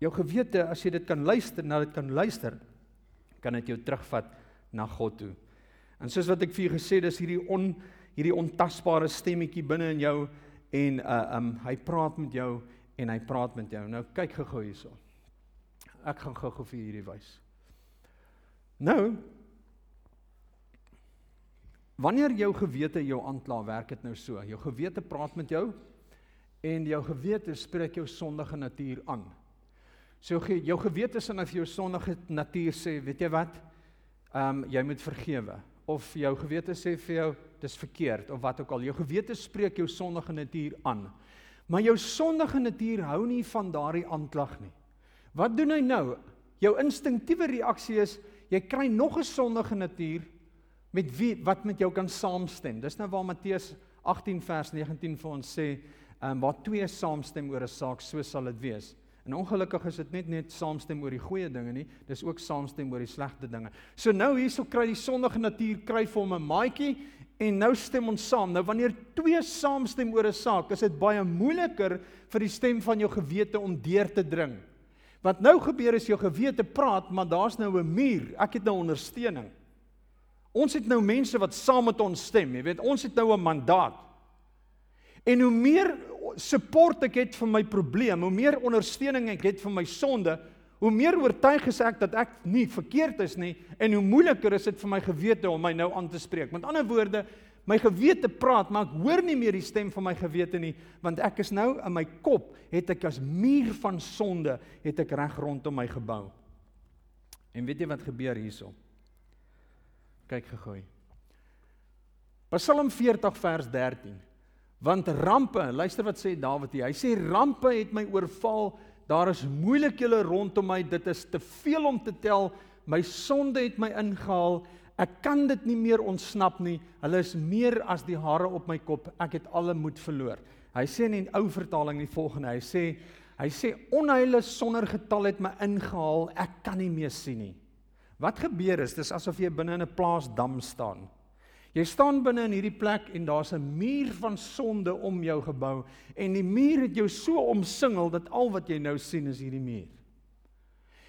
jou gewete as jy dit kan luister, nou dit kan luister, kan dit jou terugvat na God toe. En soos wat ek vir julle gesê dis hierdie on hierdie ontasbare stemmetjie binne in jou en uh um hy praat met jou en hy praat met jou. Nou kyk gou-gou hierso. Ek gaan gou-gou vir hierdie wys. Nou Wanneer jou gewete jou aankla, werk dit nou so. Jou gewete praat met jou en jou gewete spreek jou sondige natuur aan. So jou gewete nou vir jou sondige natuur sê, weet jy wat? Ehm um, jy moet vergewe of jou gewete sê vir jou dis verkeerd of wat ook al. Jou gewete spreek jou sondige natuur aan. Maar jou sondige natuur hou nie van daardie aanklag nie. Wat doen hy nou? Jou instinktiewe reaksie is jy kry nog 'n sondige natuur met wie wat met jou kan saamstem. Dis nou waar Matteus 18 vers 19 vir ons sê, um, waar twee saamstem oor 'n saak, so sal dit wees. En ongelukkig is dit net net saamstem oor die goeie dinge nie, dis ook saamstem oor die slegte dinge. So nou hierso kry die sondige natuur kry vir hom 'n maatjie en nou stem ons saam. Nou wanneer twee saamstem oor 'n saak, is dit baie moeiliker vir die stem van jou gewete om deur te dring. Wat nou gebeur is jou gewete praat, maar daar's nou 'n muur. Ek het nou ondersteuning. Ons het nou mense wat saam met ons stem, jy weet, ons het nou 'n mandaat. En hoe meer support ek het vir my probleem, hoe meer ondersteuning ek het vir my sonde, hoe meer oortuig is ek dat ek nie verkeerd is nie en hoe moeiliker is dit vir my gewete om my nou aan te spreek. Met ander woorde, My gewete praat, maar ek hoor nie meer die stem van my gewete nie, want ek is nou in my kop het ek as muur van sonde het ek reg rondom my gebou. En weet jy wat gebeur hierso? Kyk gegooi. Psalm 40 vers 13. Want rampe, luister wat sê Dawid hier. Hy sê rampe het my oorval. Daar is moeilikhede rondom my. Dit is te veel om te tel. My sonde het my ingehaal. Ek kan dit nie meer ontsnap nie. Hulle is meer as die hare op my kop. Ek het alle moed verloor. Hy sê in 'n ou vertaling die volgende. Hy sê hy sê onheile sonder getal het my ingehaal. Ek kan nie meer sien nie. Wat gebeur is dis asof jy binne in 'n plaasdam staan. Jy staan binne in hierdie plek en daar's 'n muur van sonde om jou gebou en die muur het jou so omsingel dat al wat jy nou sien is hierdie muur.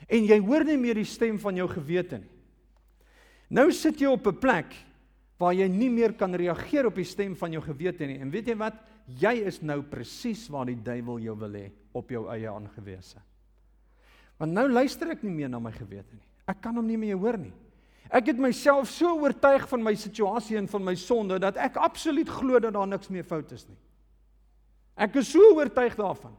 En jy hoor nie meer die stem van jou gewete nie. Nou sit jy op 'n plek waar jy nie meer kan reageer op die stem van jou gewete nie. En weet jy wat? Jy is nou presies waar die duiwel jou wil hê, op jou eie aangewese. Want nou luister ek nie meer na my gewete nie. Ek kan hom nie meer hoor nie. Ek het myself so oortuig van my situasie en van my sonde dat ek absoluut glo dat daar niks meer fout is nie. Ek is so oortuig daarvan.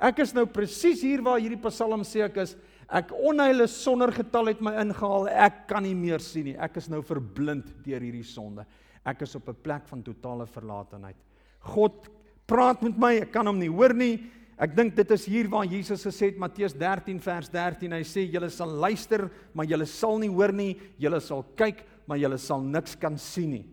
Ek is nou presies hier waar hierdie Psalm sê ek is Ek onheile sonder getal het my ingehaal. Ek kan nie meer sien nie. Ek is nou verblind deur hierdie sonde. Ek is op 'n plek van totale verlatenheid. God praat met my. Ek kan hom nie hoor nie. Ek dink dit is hier waar Jesus gesê het Matteus 13 vers 13. Hy sê julle sal luister, maar julle sal nie hoor nie. Julle sal kyk, maar julle sal niks kan sien nie.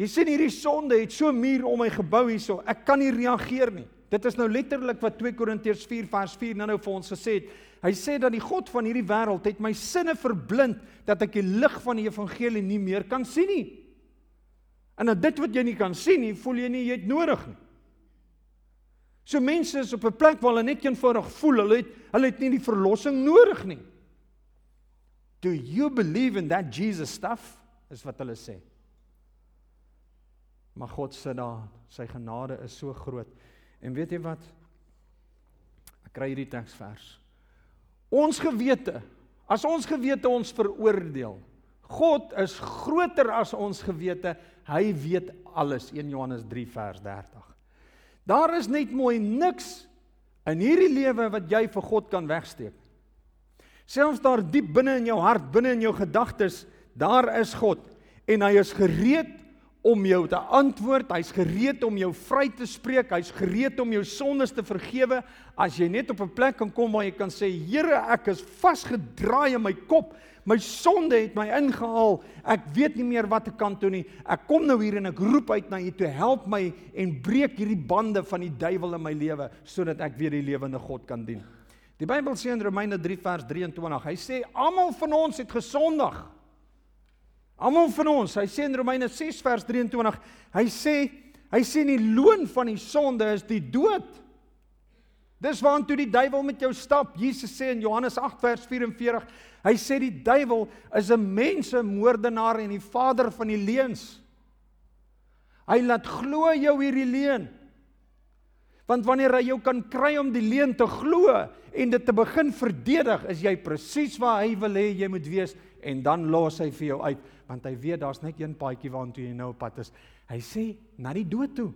Jy sien hierdie sonde het so muur om my gebou hierso. Ek kan nie reageer nie. Dit is nou letterlik wat 2 Korintiërs 4 vers 4 nou nou vir ons gesê het. Hy sê dat die God van hierdie wêreld het my sinne verblind dat ek die lig van die evangelie nie meer kan sien nie. En nou dit wat jy nie kan sien nie, voel jy nie jy het nodig nie. So mense is op 'n plek waar hulle net eenvoudig voel hulle het hulle het nie die verlossing nodig nie. Do you believe in that Jesus stuff? Is wat hulle sê. Maar God sê daar, sy genade is so groot. En weet jy wat? Ek kry hierdie teksvers. Ons gewete, as ons gewete ons veroordeel. God is groter as ons gewete. Hy weet alles. 1 Johannes 3 vers 30. Daar is net mooi niks in hierdie lewe wat jy vir God kan wegsteek. Selfs daar diep binne in jou hart, binne in jou gedagtes, daar is God en hy is gereed om jou te antwoord. Hy's gereed om jou vry te spreek. Hy's gereed om jou sondes te vergewe as jy net op 'n plek kan kom waar jy kan sê, Here, ek is vasgedraai in my kop. My sonde het my ingehaal. Ek weet nie meer wat ek kan doen nie. Ek kom nou hier en ek roep uit na U toe, help my en breek hierdie bande van die duiwel in my lewe sodat ek weer die lewende God kan dien. Die Bybel sê in Romeine 3 vers 23, hy sê almal van ons het gesondig. Almal van ons, hy sê in Romeine 6 vers 23, hy sê hy sê die loon van die sonde is die dood. Dis waantoe die duiwel met jou stap. Jesus sê in Johannes 8 vers 44, hy sê die duiwel is 'n mensemoordenaar en die vader van die leuns. Hy laat glo jou hierdie leuen. Want wanneer hy jou kan kry om die leuen te glo en dit te begin verdedig, is jy presies waar hy wil hê jy moet wees en dan los hy vir jou uit want hy weet daar's net een paadjie waartoe jy nou op pad is. Hy sê na die dood toe.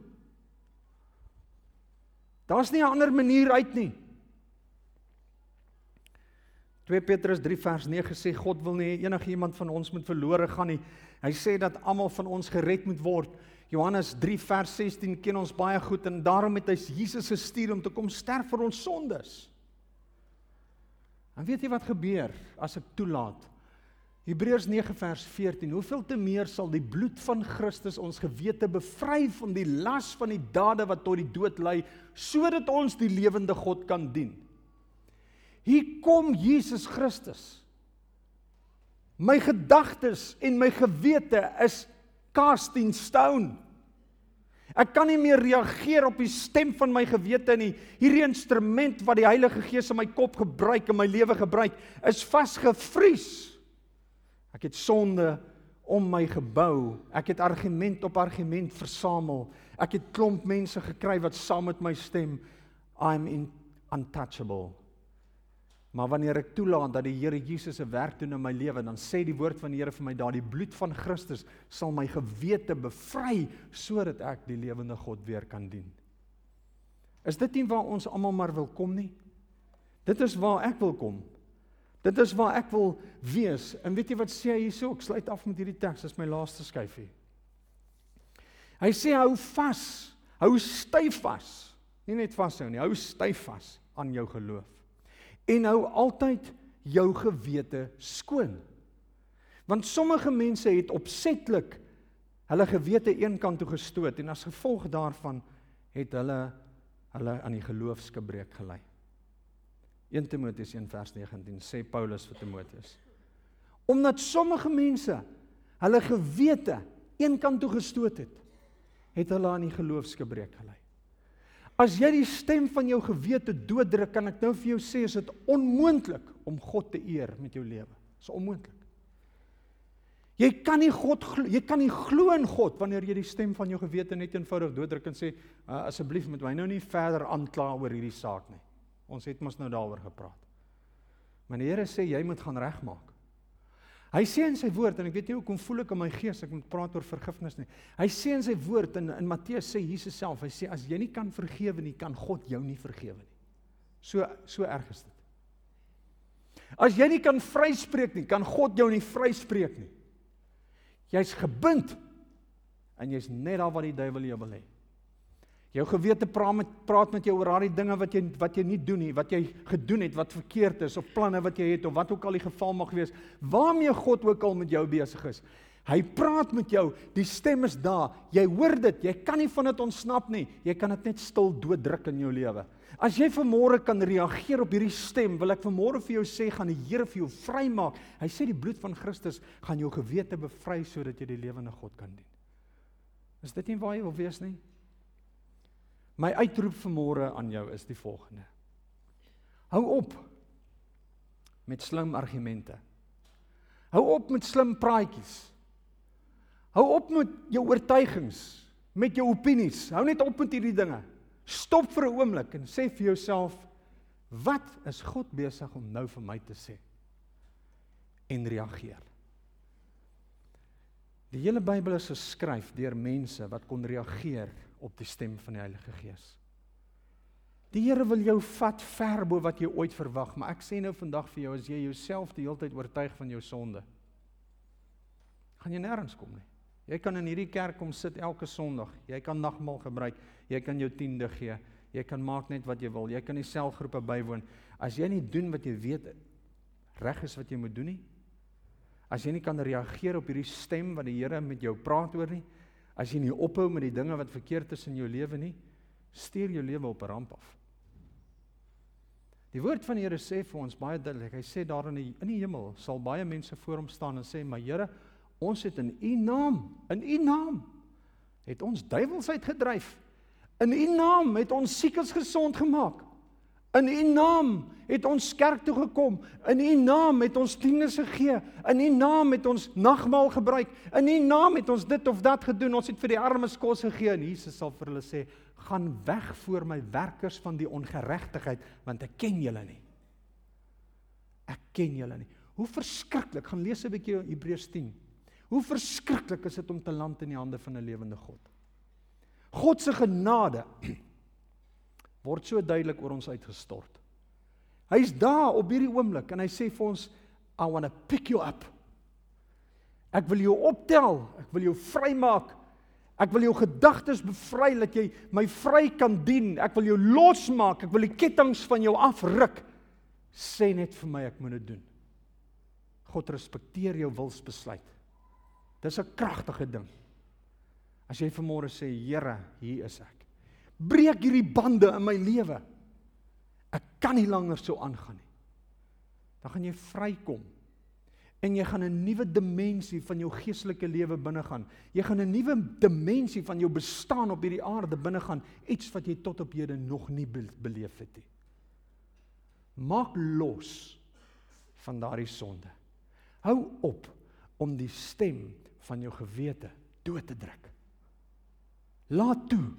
Daar's nie 'n ander manier uit nie. 2 Petrus 3 vers 9 sê God wil nie enige iemand van ons moet verlore gaan nie. Hy sê dat almal van ons gered moet word. Johannes 3 vers 16 ken ons baie goed en daarom het hy Jesus gestuur om te kom sterf vir ons sondes. En weet jy wat gebeur as ek toelaat Hebreërs 9 vers 14. Hoeveel te meer sal die bloed van Christus ons gewete bevry van die las van die dade wat tot die dood lei, sodat ons die lewende God kan dien. Hier kom Jesus Christus. My gedagtes en my gewete is cast in stone. Ek kan nie meer reageer op die stem van my gewete nie. Hierdie instrument wat die Heilige Gees in my kop gebruik en my lewe gebruik, is vasgevries. Ek het sonde om my gebou. Ek het argument op argument versamel. Ek het klomp mense gekry wat saam met my stem I'm in untouchable. Maar wanneer ek toelaat dat die Here Jesus se werk doen in my lewe, dan sê die woord van die Here vir my daardie bloed van Christus sal my gewete bevry sodat ek die lewende God weer kan dien. Is dit nie waar ons almal maar wil kom nie? Dit is waar ek wil kom. Dit is waar ek wil wees. En weet jy wat sê hy hierso? Ek sluit af met hierdie teks, dis my laaste skyfie. Hy sê hou vas, hou styf vas. Nie net vashou nie, hou styf vas aan jou geloof. En hou altyd jou gewete skoon. Want sommige mense het opsetlik hulle gewete eenkant toe gestoot en as gevolg daarvan het hulle hulle aan die geloofsgebreek gelei. 1 Timoteus 1 vers 19 sê Paulus vir Timoteus. Omdat sommige mense hulle gewete eenkant toe gestoot het, het hulle aan die geloofsgebreek gelei. As jy die stem van jou gewete dooddruk, kan ek nou vir jou sê is dit onmoontlik om God te eer met jou lewe. Dit is onmoontlik. Jy kan nie God jy kan nie glo in God wanneer jy die stem van jou gewete net eenvoudig dooddruk en sê uh, asseblief met my nou nie verder aankla oor hierdie saak nie. Ons het mos nou daaroor gepraat. Maar die Here sê jy moet gaan regmaak. Hy sê in sy woord en ek weet nie hoekom voel ek in my gees ek moet praat oor vergifnis nie. Hy sê in sy woord in in Matteus sê Jesus self, hy sê as jy nie kan vergewe nie, kan God jou nie vergewe nie. So so erg is dit. As jy nie kan vryspreek nie, kan God jou nie vryspreek nie. Jy's gebind en jy's net daar waar die duiwel jou wil hê. Jou gewete praat met praat met jou oor daardie dinge wat jy wat jy nie doen nie, wat jy gedoen het wat verkeerd is of planne wat jy het of wat ook al die geval mag wees, waarmee God ook al met jou besig is. Hy praat met jou, die stem is daar. Jy hoor dit, jy kan nie van dit ontsnap nie. Jy kan dit net stil dooddruk in jou lewe. As jy vanmôre kan reageer op hierdie stem, wil ek vanmôre vir jou sê gaan die Here vir jou vrymaak. Hy sê die bloed van Christus gaan jou gewete bevry sodat jy die lewende God kan dien. Is dit nie waar jy wil wees nie? My uitroep vanmôre aan jou is die volgende. Hou op met slim argumente. Hou op met slim praatjies. Hou op met jou oortuigings, met jou opinies. Hou net op met hierdie dinge. Stop vir 'n oomblik en sê vir jouself, wat is God besig om nou vir my te sê? En reageer. Die hele Bybel is geskryf deur mense wat kon reageer op die stem van die Heilige Gees. Die Here wil jou vat ver bo wat jy ooit verwag, maar ek sê nou vandag vir jou as jy jouself die hele tyd oortuig van jou sonde, gaan jy nêrens kom nie. Jy kan in hierdie kerk kom sit elke Sondag. Jy kan nagmaal gebruik. Jy kan jou tiende gee. Jy kan maak net wat jy wil. Jy kan die selgroepe bywoon. As jy nie doen wat jy weet reg is wat jy moet doen nie. As jy nie kan reageer op hierdie stem wat die Here met jou praat oor nie, As jy nie ophou met die dinge wat verkeerd is in jou lewe nie, stuur jou lewe op 'n ramp af. Die woord van die Here sê vir ons baie duidelik. Hy sê daar in die in die hemel sal baie mense voor hom staan en sê: "Maar Here, ons het in U naam, in U naam het ons duiwels uitgedryf. In U naam het ons siekes gesond gemaak. In U naam het ons kerk toe gekom. In U naam het ons dienes gegee. In U naam het ons nagmaal gebruik. In U naam het ons dit of dat gedoen. Ons het vir die armes kos gegee en Jesus sal vir hulle sê: "Gaan weg voor my werkers van die ongeregtigheid, want ek ken julle nie." Ek ken julle nie. Hoe verskriklik. Gaan lees 'n bietjie Hebreërs 10. Hoe verskriklik is dit om te land in die hande van 'n lewende God. God se genade word so duidelik oor ons uitgestort. Hy's daar op hierdie oomblik en hy sê vir ons I want to pick you up. Ek wil jou optel, ek wil jou vrymaak. Ek wil jou gedagtes bevry dat jy my vry kan dien. Ek wil jou losmaak. Ek wil die kettinge van jou afruk. Sê net vir my ek moet dit doen. God respekteer jou wilsbesluit. Dis 'n kragtige ding. As jy vanmôre sê, Here, hier is ek. Breek hierdie bande in my lewe. Kan nie langer so aangaan nie. Dan gaan jy vrykom. En jy gaan 'n nuwe dimensie van jou geestelike lewe binnegaan. Jy gaan 'n nuwe dimensie van jou bestaan op hierdie aarde binnegaan, iets wat jy tot op hede nog nie beleef het nie. Maak los van daardie sonde. Hou op om die stem van jou gewete dood te druk. Laat toe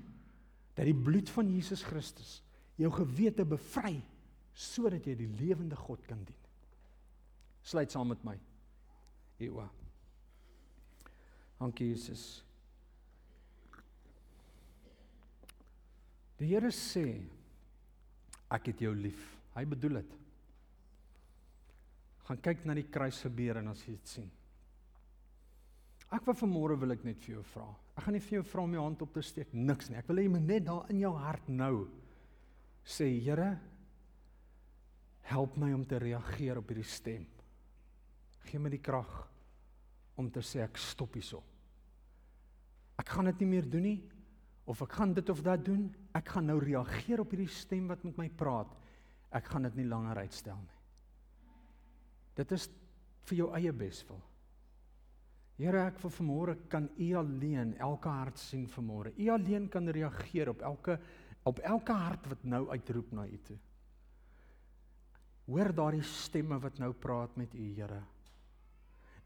dat die bloed van Jesus Christus jou gewete bevry sodat jy die lewende God kan dien. Sluit saam met my. Ewa. Dankie Jesus. Die Here sê ek het jou lief. Hy bedoel dit. Gaan kyk na die kruis gebeur en as jy dit sien. Ek wil vanmôre wil ek net vir jou vra. Ek gaan nie vir jou vra om jou hand op te steek niks nie. Ek wil hê jy moet net daar in jou hart nou sê Here help my om te reageer op hierdie stem. Gee my die krag om te sê ek stop hierso. Ek gaan dit nie meer doen nie of ek gaan dit of dat doen. Ek gaan nou reageer op hierdie stem wat met my praat. Ek gaan dit nie langer uitstel nie. Dit is vir jou eie beswil. Here, ek vir vanmôre kan U alleen elke hart sien vanmôre. U alleen kan reageer op elke op elke hart wat nou uitroep na U toe. Hoor daardie stemme wat nou praat met U, Here.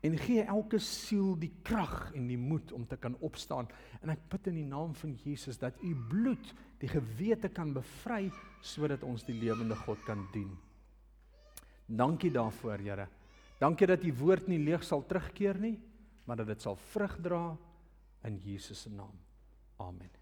En gee elke siel die krag en die moed om te kan opstaan. En ek bid in die naam van Jesus dat U bloed die gewete kan bevry sodat ons die lewende God kan dien. Dankie daarvoor, Here. Dankie dat U woord nie leeg sal terugkeer nie, maar dat dit sal vrug dra in Jesus se naam. Amen.